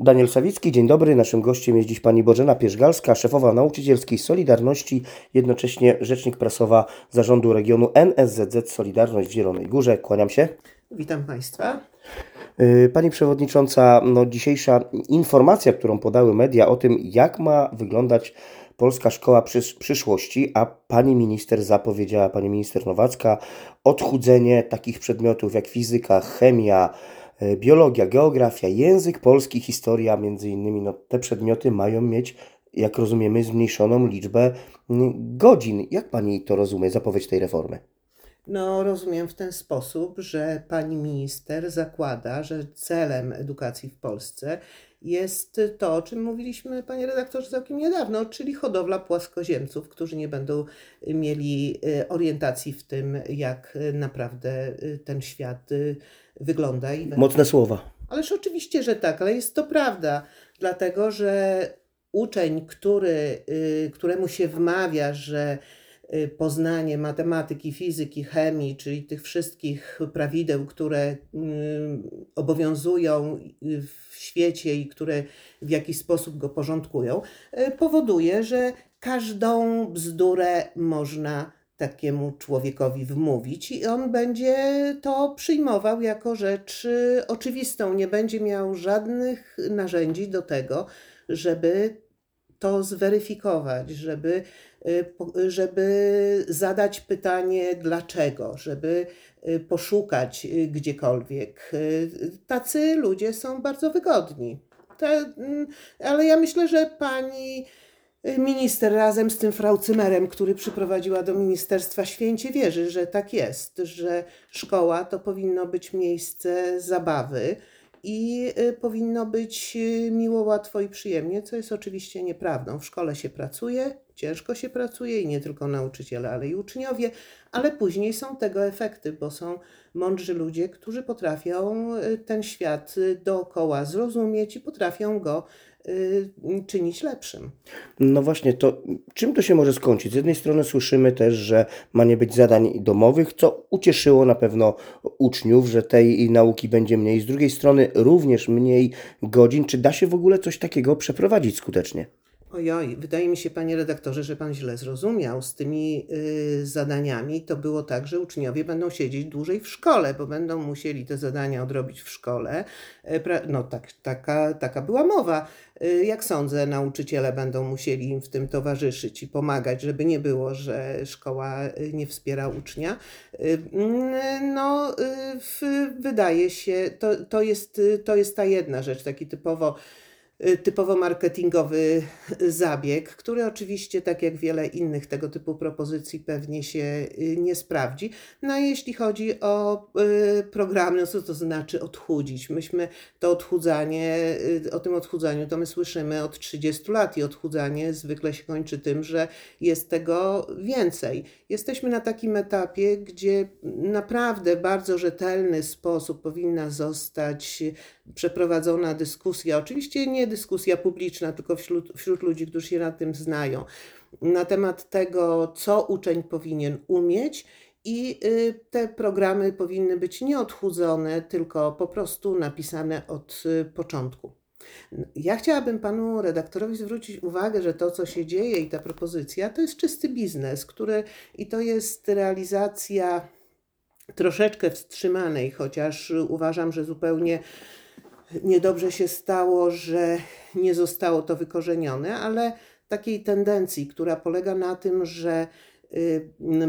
Daniel Sawicki, dzień dobry. Naszym gościem jest dziś pani Bożena Pierzgalska, szefowa nauczycielskiej Solidarności, jednocześnie rzecznik prasowa zarządu regionu NSZZ Solidarność w Zielonej Górze. Kłaniam się. Witam Państwa. Y, Pani Przewodnicząca, no dzisiejsza informacja, którą podały media o tym, jak ma wyglądać polska szkoła przysz- przyszłości, a Pani Minister zapowiedziała, Pani Minister Nowacka, odchudzenie takich przedmiotów jak fizyka, chemia, biologia, geografia, język polski, historia, między innymi, no te przedmioty mają mieć, jak rozumiemy, zmniejszoną liczbę mm, godzin. Jak Pani to rozumie, zapowiedź tej reformy? No, rozumiem w ten sposób, że pani minister zakłada, że celem edukacji w Polsce jest to, o czym mówiliśmy, panie redaktorze, całkiem niedawno, czyli hodowla płaskoziemców, którzy nie będą mieli y, orientacji w tym, jak y, naprawdę y, ten świat wygląda. Mocne słowa. Ależ oczywiście, że tak, ale jest to prawda, dlatego że uczeń, który, któremu się wmawia, że poznanie matematyki, fizyki, chemii, czyli tych wszystkich prawideł, które y, obowiązują y, w świecie i które w jakiś sposób go porządkują, y, powoduje, że każdą bzdurę można takiemu człowiekowi wmówić i on będzie to przyjmował jako rzecz y, oczywistą. Nie będzie miał żadnych narzędzi do tego, żeby to zweryfikować, żeby, y, żeby zadać pytanie dlaczego, żeby y, poszukać y, gdziekolwiek. Tacy ludzie są bardzo wygodni. To, mm, ale ja myślę, że pani minister razem z tym frau Cymerem, który przyprowadziła do ministerstwa, święcie wierzy, że tak jest, że szkoła to powinno być miejsce zabawy i y, powinno być y, miło, łatwo i przyjemnie, co jest oczywiście nieprawdą. W szkole się pracuje, ciężko się pracuje i nie tylko nauczyciele, ale i uczniowie, ale później są tego efekty, bo są mądrzy ludzie, którzy potrafią y, ten świat dookoła zrozumieć i potrafią go czynić lepszym. No właśnie, to czym to się może skończyć? Z jednej strony słyszymy też, że ma nie być zadań domowych, co ucieszyło na pewno uczniów, że tej nauki będzie mniej. Z drugiej strony również mniej godzin. Czy da się w ogóle coś takiego przeprowadzić skutecznie? Ojoj, wydaje mi się, panie redaktorze, że pan źle zrozumiał. Z tymi y, zadaniami to było tak, że uczniowie będą siedzieć dłużej w szkole, bo będą musieli te zadania odrobić w szkole. E, No tak, taka, taka była mowa. Y, Jak sądzę, nauczyciele będą musieli im w tym towarzyszyć i pomagać, żeby nie było, że szkoła y, nie wspiera ucznia. Y, mm, No, y, w- wydaje się, to, to, jest, y, to jest ta jedna rzecz, taki typowo typowo marketingowy zabieg, który oczywiście, tak jak wiele innych tego typu propozycji, pewnie się y, nie sprawdzi. No a jeśli chodzi o y, programy, no co to znaczy odchudzić? Myśmy to odchudzanie, y, o tym odchudzaniu to my słyszymy od 30 lat i odchudzanie zwykle się kończy tym, że jest tego więcej. Jesteśmy na takim etapie, gdzie naprawdę bardzo rzetelny sposób powinna zostać przeprowadzona dyskusja, oczywiście nie dyskusja publiczna, tylko wśród, wśród ludzi, którzy się na tym znają, na temat tego, co uczeń powinien umieć. I y, te programy powinny być nie odchudzone, tylko po prostu napisane od y, początku. Ja chciałabym panu redaktorowi zwrócić uwagę, że to, co się dzieje i ta propozycja, to jest czysty biznes, który i to jest realizacja troszeczkę wstrzymanej, chociaż uważam, że zupełnie niedobrze się stało, że nie zostało to wykorzenione, ale takiej tendencji, która polega na tym, że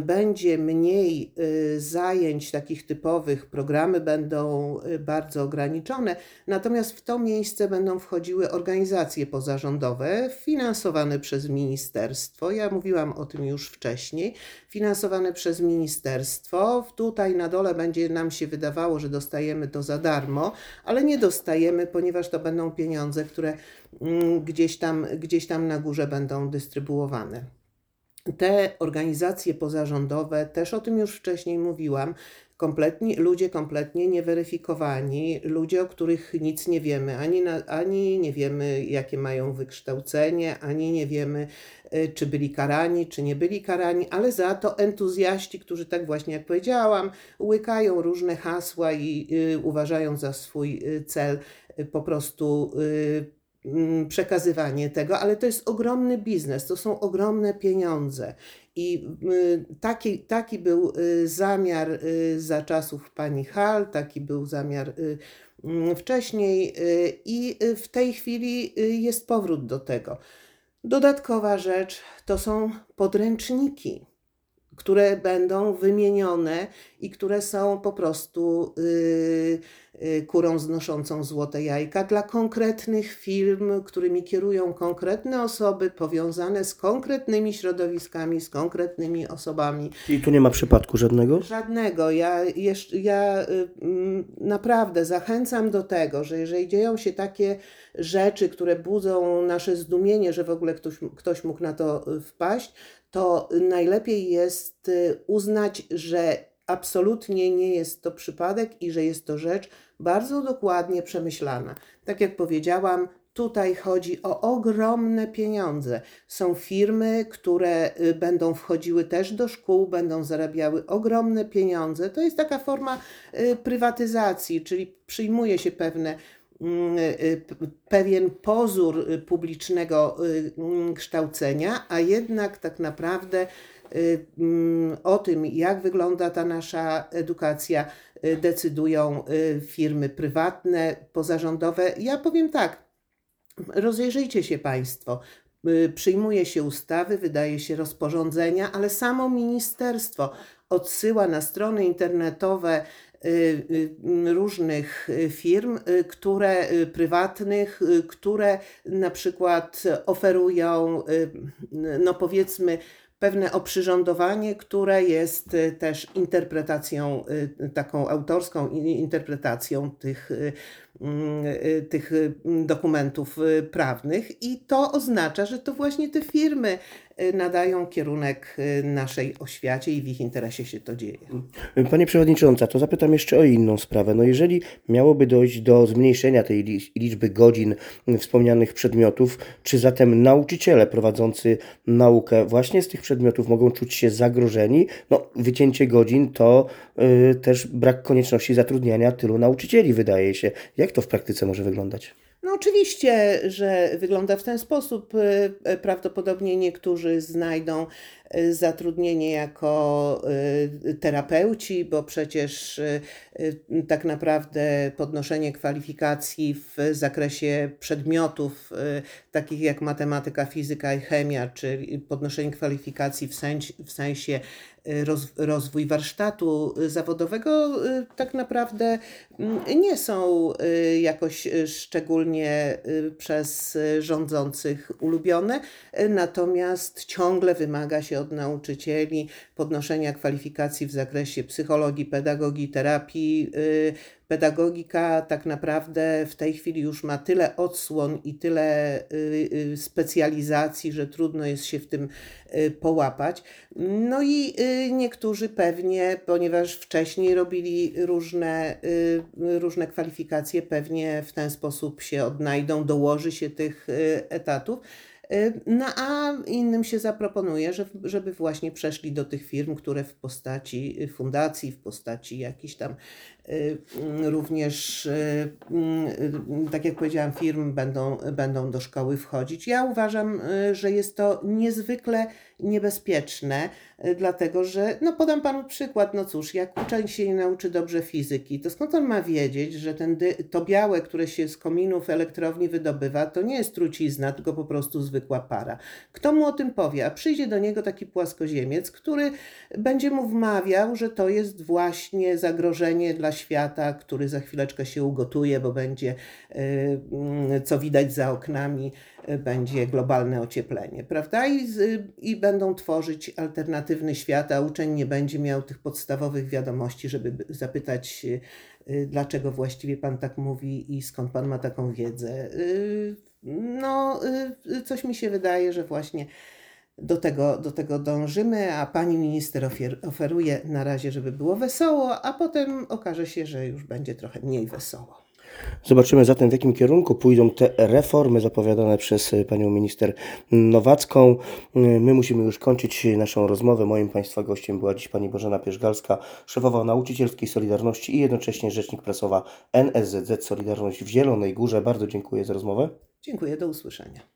będzie mniej y, zajęć takich typowych, programy będą y, bardzo ograniczone, natomiast w to miejsce będą wchodziły organizacje pozarządowe finansowane przez ministerstwo. Ja mówiłam o tym już wcześniej. Finansowane przez ministerstwo. Tutaj na dole będzie nam się wydawało, że dostajemy to za darmo, ale nie dostajemy, ponieważ to będą pieniądze, które mm, gdzieś tam, gdzieś tam na górze będą dystrybuowane. Te organizacje pozarządowe, też o tym już wcześniej mówiłam, kompletnie, ludzie kompletnie nieweryfikowani, ludzie, o których nic nie wiemy, ani, na, ani nie wiemy, jakie mają wykształcenie, ani nie wiemy, y, czy byli karani, czy nie byli karani, ale za to entuzjaści, którzy tak właśnie jak powiedziałam, łykają różne hasła i y, uważają za swój y, cel y, po prostu y, przekazywanie tego, ale to jest ogromny biznes, to są ogromne pieniądze. I y, taki, taki był y, zamiar y, za czasów pani Hal, taki był zamiar mm, wcześniej i w tej chwili jest powrót do tego. Dodatkowa rzecz to są podręczniki, które będą wymienione i które są po prostu y, y, kurą znoszącą złote jajka dla konkretnych firm, którymi kierują konkretne osoby powiązane z konkretnymi środowiskami, z konkretnymi osobami. I tu nie ma przypadku żadnego? Żadnego. Ja, jeszcze, ja y, mm, naprawdę zachęcam do tego, że jeżeli dzieją się takie rzeczy, które budzą nasze zdumienie, że w ogóle ktoś, ktoś mógł na to wpaść, to najlepiej jest y, uznać, że absolutnie nie jest to przypadek i że jest to rzecz bardzo dokładnie przemyślana. Tak jak powiedziałam, tutaj chodzi o ogromne pieniądze. Są firmy, które y, będą wchodziły też do szkół, będą zarabiały ogromne pieniądze. To jest taka forma y, prywatyzacji, czyli przyjmuje się pewne pewien pozór y, publicznego y, mm, kształcenia, a jednak tak naprawdę y, mm, o tym, jak wygląda ta nasza edukacja, y, decydują y, firmy prywatne, pozarządowe. Ja powiem tak, rozejrzyjcie się Państwo. Y, Przyjmuje się ustawy, wydaje się rozporządzenia, ale samo ministerstwo odsyła na strony internetowe y, y, różnych y, firm, y, które y, prywatnych, y, które na przykład oferują, y, no powiedzmy, pewne oprzyrządowanie, które jest y, też interpretacją, y, taką autorską interpretacją tych, y, y, tych y, dokumentów y, prawnych, i to oznacza, że to właśnie te firmy y, nadają kierunek y, naszej oświacie i w ich interesie się to dzieje. Pani Przewodnicząca, to zapytam jeszcze o inną sprawę. No jeżeli miałoby dojść do zmniejszenia tej li- liczby godzin wspomnianych przedmiotów, czy zatem nauczyciele prowadzący naukę właśnie z tych przedmiotów mogą czuć się zagrożeni? No, wycięcie godzin to y, też brak konieczności zatrudniania tylu nauczycieli, wydaje się. Jak to w praktyce może wyglądać? No oczywiście, że wygląda w ten sposób. Y, y, Prawdopodobnie niektórzy znajdą zatrudnienie jako y, terapeuci, bo przecież y, y, tak naprawdę podnoszenie kwalifikacji w zakresie przedmiotów y, takich jak matematyka, fizyka i chemia, czy podnoszenie kwalifikacji w sensie, w sensie y, roz, rozwój warsztatu y, zawodowego y, tak naprawdę mm, nie są y, jakoś y, szczególnie y, przez y, rządzących ulubione, y, natomiast ciągle wymaga się od nauczycieli podnoszenia kwalifikacji w zakresie psychologii, pedagogii, terapii. y, Pedagogika tak naprawdę w tej chwili już ma tyle odsłon i tyle y, y, specjalizacji, że trudno jest się w tym połapać. No i niektórzy pewnie, ponieważ wcześniej robili różne, różne kwalifikacje, pewnie w ten sposób się odnajdą, dołoży się tych etatów. Y, No a innym się zaproponuje, że, żeby właśnie przeszli do tych firm, które w postaci y, fundacji, w postaci jakichś tam y, mm, również, mm, tak jak powiedziałam, firm będą, będą do szkoły wchodzić. Ja uważam, że jest to niezwykle niebezpieczne, y, dlatego że, no podam panu przykład, no cóż, jak uczeń się nie nauczy dobrze fizyki, to skąd on ma wiedzieć, że ten to białe, które się z kominów elektrowni wydobywa, to nie jest trucizna, tylko po prostu zwykła para. Kto mu o tym powie? A przyjdzie do niego taki płaskoziemiec, który będzie mu wmawiał, że to jest właśnie zagrożenie dla świata, który za chwileczkę się ugotuje, bo będzie, y, mm, co widać za oknami, y, będzie globalne ocieplenie, prawda? I, I będą tworzyć alternatywny świat, a uczeń nie będzie miał tych podstawowych wiadomości, żeby by- zapytać, y, y, dlaczego właściwie pan tak mówi i skąd pan ma taką wiedzę. Y, No, coś mi się wydaje, że właśnie do tego, do tego dążymy, a pani minister oferuje na razie, żeby było wesoło, a potem okaże się, że już będzie trochę mniej wesoło. Zobaczymy zatem, w jakim kierunku pójdą te reformy zapowiadane przez y, panią minister Nowacką. Y, My musimy już kończyć naszą rozmowę. Moim Państwa gościem była dziś pani Bożena Pierzgalska, szefowa nauczycielskiej Solidarności i jednocześnie rzecznik prasowa NSZZ Solidarność w Zielonej Górze. Bardzo dziękuję za rozmowę. Dziękuję, do usłyszenia.